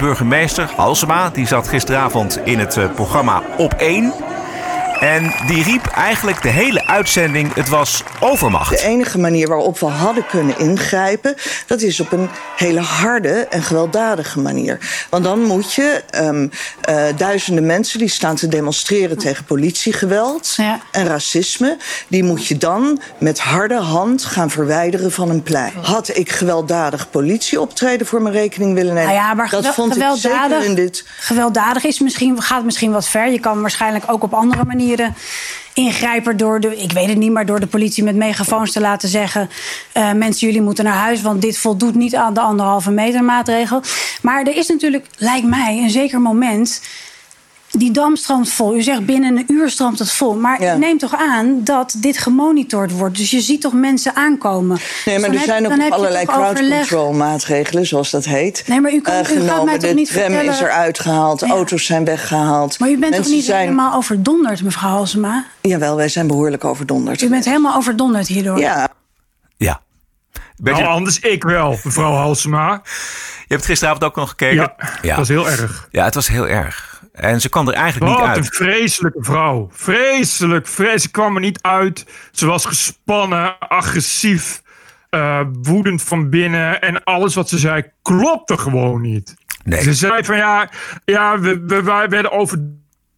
Burgemeester Halsema, die zat gisteravond in het eh, programma Op 1. En die riep eigenlijk de hele uitzending: het was overmacht. De enige manier waarop we hadden kunnen ingrijpen, dat is op een hele harde en gewelddadige manier. Want dan moet je um, uh, duizenden mensen die staan te demonstreren tegen politiegeweld ja. en racisme, die moet je dan met harde hand gaan verwijderen van een plein. Had ik gewelddadig politieoptreden voor mijn rekening willen nemen? Nou ja, maar dat vond ik zeker in dit. Gewelddadig is misschien, gaat misschien wat ver. Je kan waarschijnlijk ook op andere manieren ingrijpen door de, ik weet het niet, maar door de politie met megafoons te laten zeggen: uh, mensen, jullie moeten naar huis, want dit voldoet niet aan de anderhalve meter maatregel. Maar er is natuurlijk, lijkt mij, een zeker moment die dam stroomt vol. U zegt binnen een uur stroomt het vol. Maar ja. neem toch aan dat dit gemonitord wordt. Dus je ziet toch mensen aankomen. Nee, maar dus er zijn ook allerlei crowd control maatregelen, zoals dat heet. Nee, maar u, kan, uh, gaat mij toch niet De tram vertellen... is eruit gehaald, ja. auto's zijn weggehaald. Maar u bent mensen toch niet zijn... helemaal overdonderd, mevrouw Halsema? Jawel, wij zijn behoorlijk overdonderd. U bent helemaal overdonderd hierdoor. Ja. Ja. Ben nou, anders ik wel, mevrouw Halsema. Je hebt gisteravond ook nog gekeken. Ja, ja. dat was heel erg. Ja, het was heel erg. En ze kwam er eigenlijk Wat niet uit. een vreselijke vrouw. Vreselijk, vreselijk. Ze kwam er niet uit. Ze was gespannen, agressief, uh, woedend van binnen. En alles wat ze zei klopte gewoon niet. Nee. Ze zei van ja, ja we, we, wij werden over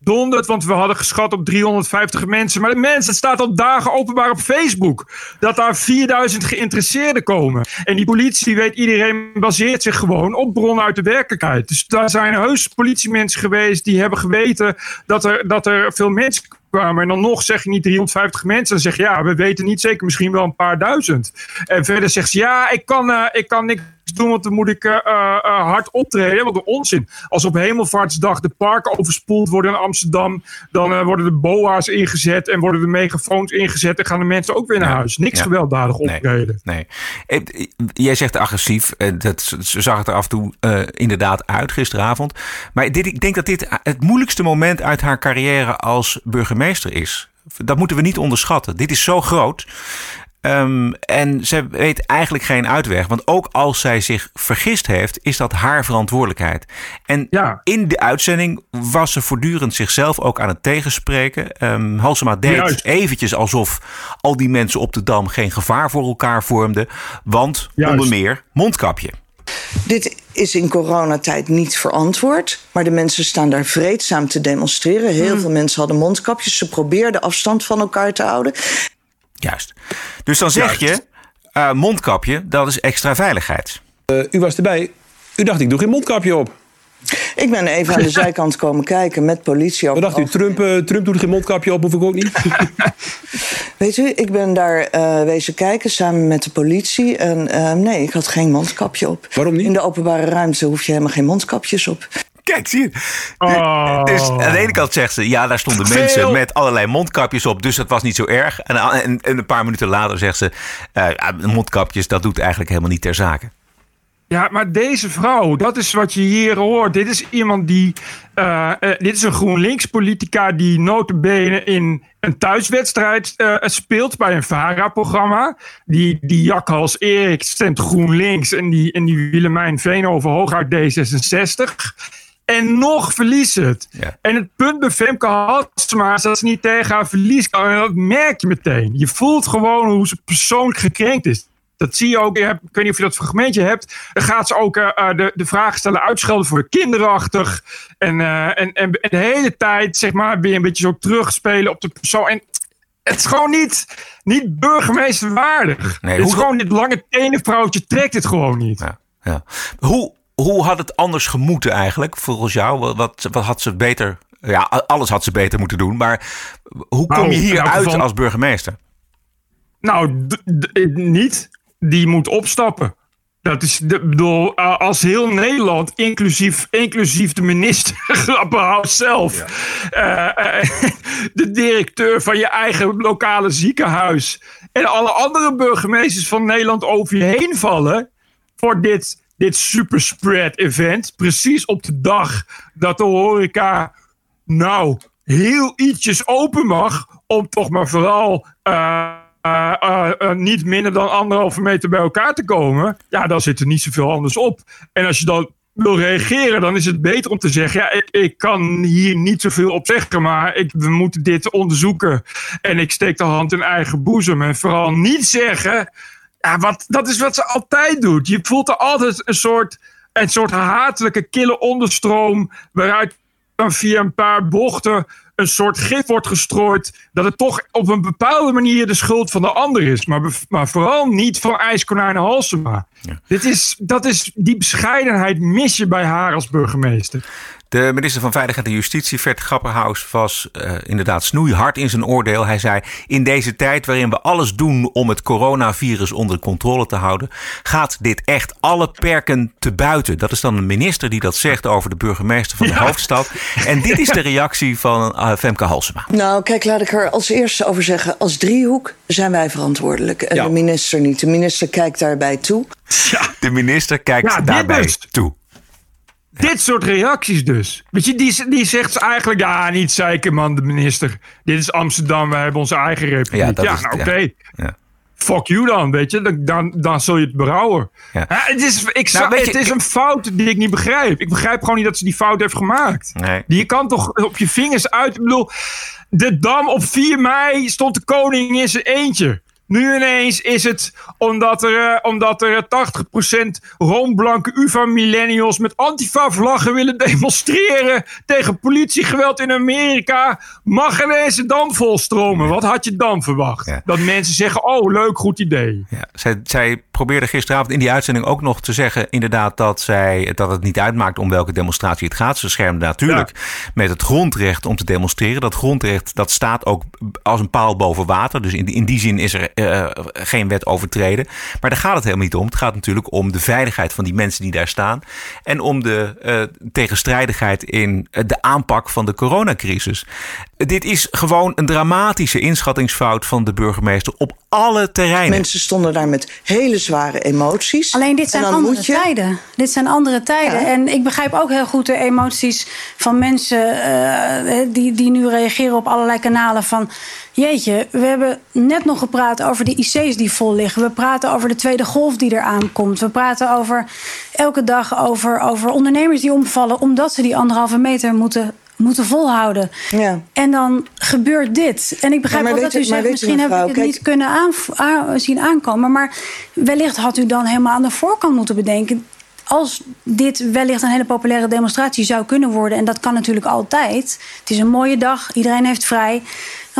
donderd, want we hadden geschat op 350 mensen. Maar de mensen, het staat al dagen openbaar op Facebook. Dat daar 4000 geïnteresseerden komen. En die politie, weet iedereen, baseert zich gewoon op bronnen uit de werkelijkheid. Dus daar zijn heus politiemensen geweest die hebben geweten dat er, dat er veel mensen kwamen. En dan nog zeg je niet 350 mensen. Dan zeg je ja, we weten niet zeker, misschien wel een paar duizend. En verder zegt ze ja, ik kan, uh, ik kan niks doen, want dan moet ik uh, uh, hard optreden. Wat een onzin. Als op Hemelvaartsdag de parken overspoeld worden in Amsterdam, dan worden de boa's ingezet en worden de megafoons ingezet en gaan de mensen ook weer naar huis. Niks Ja. gewelddadig optreden. Nee. nee. Eh, Jij zegt agressief. eh, Dat, ze zag het er af en toe eh, inderdaad uit gisteravond. Maar dit, ik denk dat dit het moeilijkste moment uit haar carrière als burgemeester is. Dat moeten we niet onderschatten. Dit is zo groot. Um, en ze weet eigenlijk geen uitweg. Want ook als zij zich vergist heeft, is dat haar verantwoordelijkheid. En Ja. in de uitzending was ze voortdurend zichzelf ook aan het tegenspreken. Um, Halsema deed Juist. eventjes alsof al die mensen op de dam geen gevaar voor elkaar vormden. Want Juist. onder meer mondkapje. Dit is in coronatijd niet verantwoord. Maar de mensen staan daar vreedzaam te demonstreren. Heel veel mensen hadden mondkapjes. Ze probeerden afstand van elkaar te houden. Juist. Dus dan zeg Juist. je, eh, mondkapje, dat is extra veiligheid. Uh, u was erbij. U dacht, ik doe geen mondkapje op. Ik ben even aan de zijkant komen kijken met politie. Wat dacht u, Trump, uh, Trump doet geen mondkapje op, hoef ik ook niet? Weet u, ik ben daar uh, wezen kijken samen met de politie. En uh, nee, ik had geen mondkapje op. Waarom niet? In de openbare ruimte hoef je helemaal geen mondkapjes op. Kijk, zie je. Oh. Dus aan de ene kant zegt ze, ja, daar stonden Veel. mensen met allerlei mondkapjes op, dus dat was niet zo erg. En, en, en een paar minuten later zegt ze, uh, mondkapjes, dat doet eigenlijk helemaal niet ter zake. Ja, maar deze vrouw, dat is wat je hier hoort. Dit is iemand die. Uh, uh, dit is een GroenLinks-politica die notabene in een thuiswedstrijd uh, speelt bij een VARA-programma. Die, die Jakhals Erik stemt GroenLinks en die, en die Willemijn Veenhoven hooguit D66. En nog verliest het. Ja. En het punt bij Femke Halsema is dat ze niet tegen haar verlies kan. En dat merk je meteen. Je voelt gewoon hoe ze persoonlijk gekrenkt is. Dat zie je ook. Ik weet niet of je dat fragmentje hebt. Dan gaat ze ook uh, de, de vraag stellen, uitschelden voor kinderachtig. En, uh, en, en, en, de hele tijd, zeg maar, je een beetje zo terugspelen op de persoon. En het is gewoon niet, niet burgemeesterwaardig. Nee, het is hoe- gewoon dit lange tenenvrouwtje trekt het gewoon niet. Ja, ja. Hoe, hoe had het anders gemoeten eigenlijk, volgens jou? Wat, wat, had ze beter... Ja, alles had ze beter moeten doen. Maar hoe kom Nou, je hier uit geval- als burgemeester? Nou, niet. Die moet opstappen. Dat is, de, bedoel, als heel Nederland, inclusief, inclusief de minister Grapperhaus zelf, uh, uh, de directeur van je eigen lokale ziekenhuis en alle andere burgemeesters van Nederland over je heen vallen voor dit, dit superspread event. Precies op de dag dat de horeca nou heel ietsjes open mag om toch maar vooral uh, uh, uh, niet minder dan anderhalve meter bij elkaar te komen. Ja, dan zit er niet zoveel anders op. En als je dan wil reageren, dan is het beter om te zeggen: ja, ik, ik kan hier niet zoveel op zeggen, maar ik, we moeten dit onderzoeken. En ik steek de hand in eigen boezem. En vooral niet zeggen. Ja, wat, dat is wat ze altijd doet. Je voelt er altijd een soort, een soort hatelijke, kille onderstroom. waaruit dan via een paar bochten een soort gif wordt gestrooid. dat het toch op een bepaalde manier de schuld van de ander is. Maar, maar vooral niet van IJskonijn Halsema. Dit is, dat is, die bescheidenheid mis je bij haar als burgemeester. De minister van Veiligheid en Justitie, Vert Grapperhaus, was uh, inderdaad snoeihard in zijn oordeel. Hij zei: In deze tijd waarin we alles doen om het coronavirus onder controle te houden, gaat dit echt alle perken te buiten. Dat is dan een minister die dat zegt over de burgemeester van de hoofdstad. En dit is de reactie van uh, Femke Halsema. Nou, kijk, laat ik er als eerste over zeggen: als driehoek zijn wij verantwoordelijk en de minister niet. De minister kijkt daarbij toe. Ja. De minister kijkt daarbij toe. Dit soort reacties dus. Weet je, die, die zegt eigenlijk, ja, niet zeiken man, de minister. Dit is Amsterdam, we hebben onze eigen republiek. Ja, ja nou oké. Ja. Fuck you dan, weet je. Dan, dan, dan zul je het berouwen. Het is, ik nou, het is een fout die ik niet begrijp. Ik begrijp gewoon niet dat ze die fout heeft gemaakt. Nee. Die, je kan toch op je vingers uit... Ik bedoel, de Dam op 4 mei stond de koning in zijn eentje. Nu ineens is het omdat er, uh, omdat er 80% roomblanke UvA-millennials met antifa-vlaggen willen demonstreren tegen politiegeweld in Amerika. Mag ineens de dam volstromen. Wat had je dan verwacht? Dat mensen zeggen, oh leuk, goed idee. Ja, zij, zij probeerde gisteravond in die uitzending ook nog te zeggen inderdaad dat, zij, dat het niet uitmaakt om welke demonstratie het gaat. Ze schermde natuurlijk met het grondrecht om te demonstreren. Dat grondrecht dat staat ook als een paal boven water. Dus in die, in die zin is er uh, geen wet overtreden. Maar daar gaat het helemaal niet om. Het gaat natuurlijk om de veiligheid van die mensen die daar staan. En om de uh, tegenstrijdigheid in de aanpak van de coronacrisis. Dit is gewoon een dramatische inschattingsfout van de burgemeester op alle terreinen. Mensen stonden daar met hele zware emoties. Alleen dit zijn andere tijden. Dit zijn andere tijden. En ik begrijp ook heel goed de emoties van mensen uh, die, die nu reageren op allerlei kanalen van Jeetje, we hebben net nog gepraat over de IC's die vol liggen. We praten over de tweede golf die eraan komt. We praten over elke dag over, over ondernemers die omvallen omdat ze die anderhalve meter moeten moeten volhouden. Ja. En dan gebeurt dit. En ik begrijp wel dat u zegt, misschien heb ik het niet kunnen aan, zien aankomen. Maar wellicht had u dan helemaal aan de voorkant moeten bedenken als dit wellicht een hele populaire demonstratie zou kunnen worden, en dat kan natuurlijk altijd. Het is een mooie dag, iedereen heeft vrij.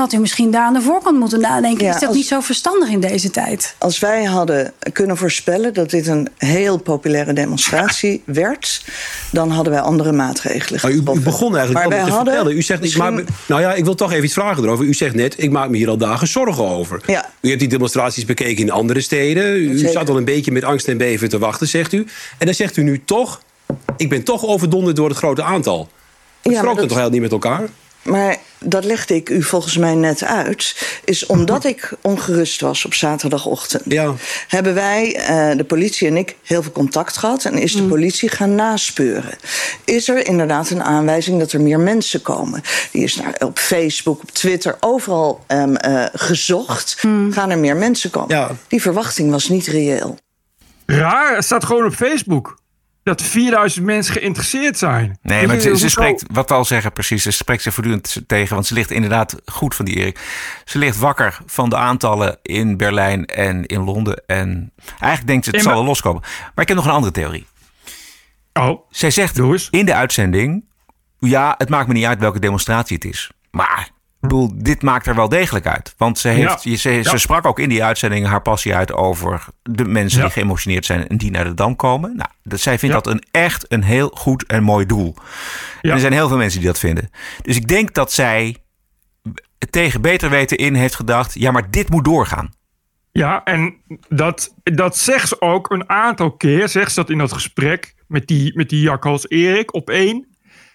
Had u misschien daar aan de voorkant moeten nadenken. is dat niet zo verstandig in deze tijd? Als wij hadden kunnen voorspellen dat dit een heel populaire demonstratie werd, dan hadden wij andere maatregelen. Maar u, u begon eigenlijk maar te vertellen. U zegt, misschien... ik nou ja, ik wil toch even iets vragen erover. U zegt net, ik maak me hier al dagen zorgen over. Ja. U hebt die demonstraties bekeken in andere steden. U zat al een beetje met angst en beven te wachten, zegt u. En dan zegt u nu toch, ik ben toch overdonderd door het grote aantal. Het ja, strookt dat... toch helemaal niet met elkaar? Maar dat legde ik u volgens mij net uit. Is omdat ik ongerust was op zaterdagochtend. Ja. Hebben wij, uh, de politie en ik, heel veel contact gehad. En is de mm. politie gaan naspeuren. Is er inderdaad een aanwijzing dat er meer mensen komen? Die is naar, op Facebook, op Twitter, overal um, uh, gezocht. Mm. Gaan er meer mensen komen? Ja. Die verwachting was niet reëel. Raar, het staat gewoon op Facebook dat 4000 mensen geïnteresseerd zijn. Nee, maar ze, spreekt, wat we al zeggen precies, ze spreekt ze voortdurend tegen. Want ze ligt inderdaad goed van die Erik. Ze ligt wakker van de aantallen in Berlijn en in Londen. En eigenlijk denkt ze het zal wel loskomen. Maar ik heb nog een andere theorie. Oh, Zij zegt in de uitzending... Ja, het maakt me niet uit welke demonstratie het is. Maar ik bedoel, dit maakt er wel degelijk uit. Want ze, heeft, ze, ze, sprak ook in die uitzending haar passie uit over de mensen die geëmotioneerd zijn en die naar de dam komen. Nou, dat, zij vindt dat een echt een heel goed en mooi doel. En er zijn heel veel mensen die dat vinden. Dus ik denk dat zij tegen beter weten in heeft gedacht: ja, maar dit moet doorgaan. Ja, en dat, dat zegt ze ook een aantal keer. Zegt ze dat in dat gesprek met die, met die jakhals Erik op één.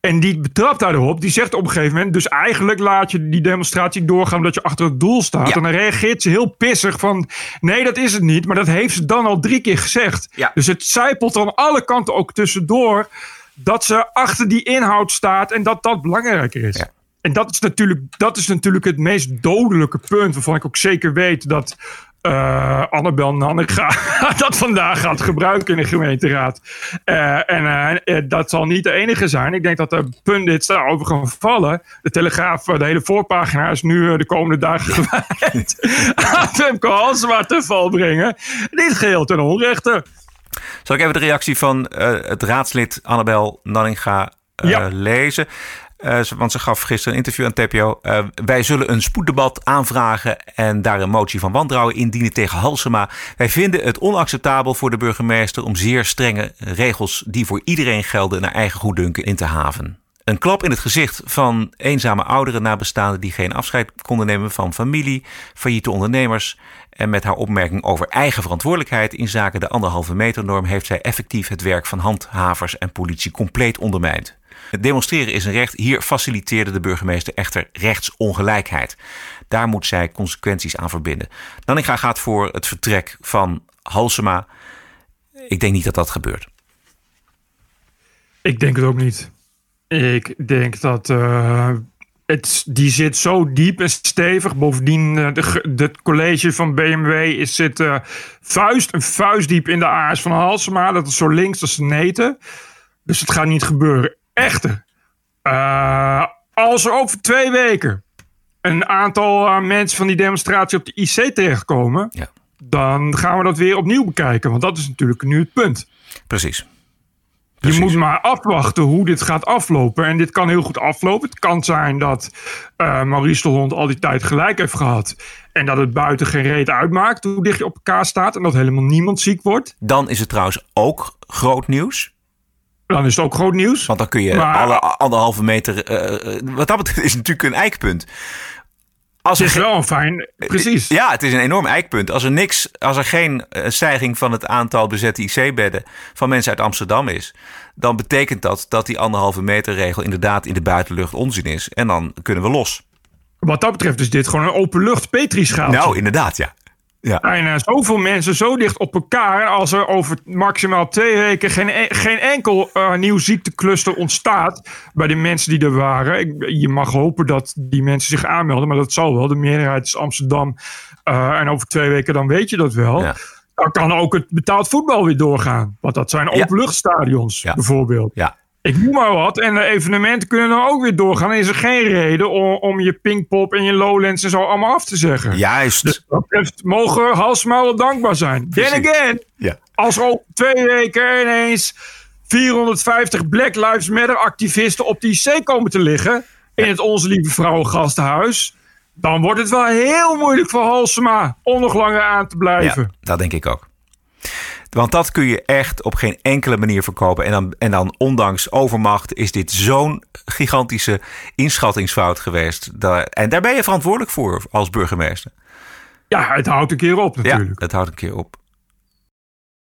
En die betrapt daarop. Die zegt op een gegeven moment... dus eigenlijk laat je die demonstratie doorgaan... omdat je achter het doel staat. En dan reageert ze heel pissig van... nee, dat is het niet. Maar dat heeft ze dan al drie keer gezegd. Ja. Dus het zijpelt aan alle kanten ook tussendoor... dat ze achter die inhoud staat... en dat dat belangrijker is. Ja. En dat is, natuurlijk, dat is natuurlijk het meest dodelijke punt... waarvan ik ook zeker weet dat uh, Annabel Nannega dat vandaag gaat gebruiken in de gemeenteraad. Uh, en uh, dat zal niet de enige zijn. Ik denk dat de pundits daarover gaan vallen. De Telegraaf, de hele voorpagina is nu de komende dagen gewijd aan Femke Halsema te val brengen. Dit geheel ten onrechte. Zal ik even de reactie van het raadslid Annabel Nanninga ja. lezen? Uh, want ze gaf gisteren een interview aan TPO. Uh, wij zullen een spoeddebat aanvragen en daar een motie van wantrouwen indienen tegen Halsema. Wij vinden het onacceptabel voor de burgemeester om zeer strenge regels die voor iedereen gelden naar eigen goeddunken in te haven. Een klap in het gezicht van eenzame ouderen nabestaanden die geen afscheid konden nemen van familie, failliete ondernemers. En met haar opmerking over eigen verantwoordelijkheid in zaken de anderhalve meter norm heeft zij effectief het werk van handhavers en politie compleet ondermijnd. Het demonstreren is een recht. Hier faciliteerde de burgemeester echter rechtsongelijkheid. Daar moet zij consequenties aan verbinden. Nanninga gaat voor het vertrek van Halsema. Ik denk niet dat dat gebeurt. Ik denk het ook niet. Ik denk dat uh, het, die zit zo diep en stevig. Bovendien, uh, de, college van BMW is, zit uh, vuist, een vuist diep in de aars van Halsema. Dat is zo links als neten. Dus het gaat niet gebeuren. Echter, uh, als er over twee weken een aantal uh, mensen van die demonstratie op de IC terechtkomen, ja. dan gaan we dat weer opnieuw bekijken. Want dat is natuurlijk nu het punt. Precies. Je moet maar afwachten hoe dit gaat aflopen. En dit kan heel goed aflopen. Het kan zijn dat uh, Maurice de Hond al die tijd gelijk heeft gehad. En dat het buiten geen reet uitmaakt hoe dicht je op elkaar staat. En dat helemaal niemand ziek wordt. Dan is het trouwens ook groot nieuws dan is het ook groot nieuws. Want dan kun je alle anderhalve meter. Uh, wat dat betreft is natuurlijk een eikpunt. Als het is wel een fijn, precies. Ja, het is een enorm eikpunt. Als er, niks, als er geen stijging van het aantal bezette IC-bedden van mensen uit Amsterdam is, dan betekent dat dat die anderhalve meter regel inderdaad in de buitenlucht onzin is. En dan kunnen we los. Wat dat betreft is dit gewoon een openlucht Petri-schaal. Nou, inderdaad, ja. Ja. En uh, zoveel mensen zo dicht op elkaar. als er over maximaal twee weken geen, e-, geen enkel uh, nieuw ziektekluster ontstaat. bij de mensen die er waren. Ik, je mag hopen dat die mensen zich aanmelden, maar dat zal wel. De meerderheid is Amsterdam. Uh, en over twee weken dan weet je dat wel. Ja. Dan kan ook het betaald voetbal weer doorgaan. Want dat zijn openluchtstadions ja. bijvoorbeeld. Ja. Ik noem maar wat. En de evenementen kunnen dan ook weer doorgaan. Is er geen reden om, om je Pinkpop en je Lowlands en zo allemaal af te zeggen. Juist. Dus dat mogen Halsma wel dankbaar zijn. Then again, ja. als ook twee weken ineens 450 Black Lives Matter activisten op die IC komen te liggen. In het Onze Lieve Vrouwen Gasthuis. Dan wordt het wel heel moeilijk voor Halsema om nog langer aan te blijven. Ja, dat denk ik ook. Want dat kun je echt op geen enkele manier verkopen. En dan, en dan ondanks overmacht is dit zo'n gigantische inschattingsfout geweest. en daar ben je verantwoordelijk voor als burgemeester. Ja, het houdt een keer op natuurlijk. Ja, het houdt een keer op.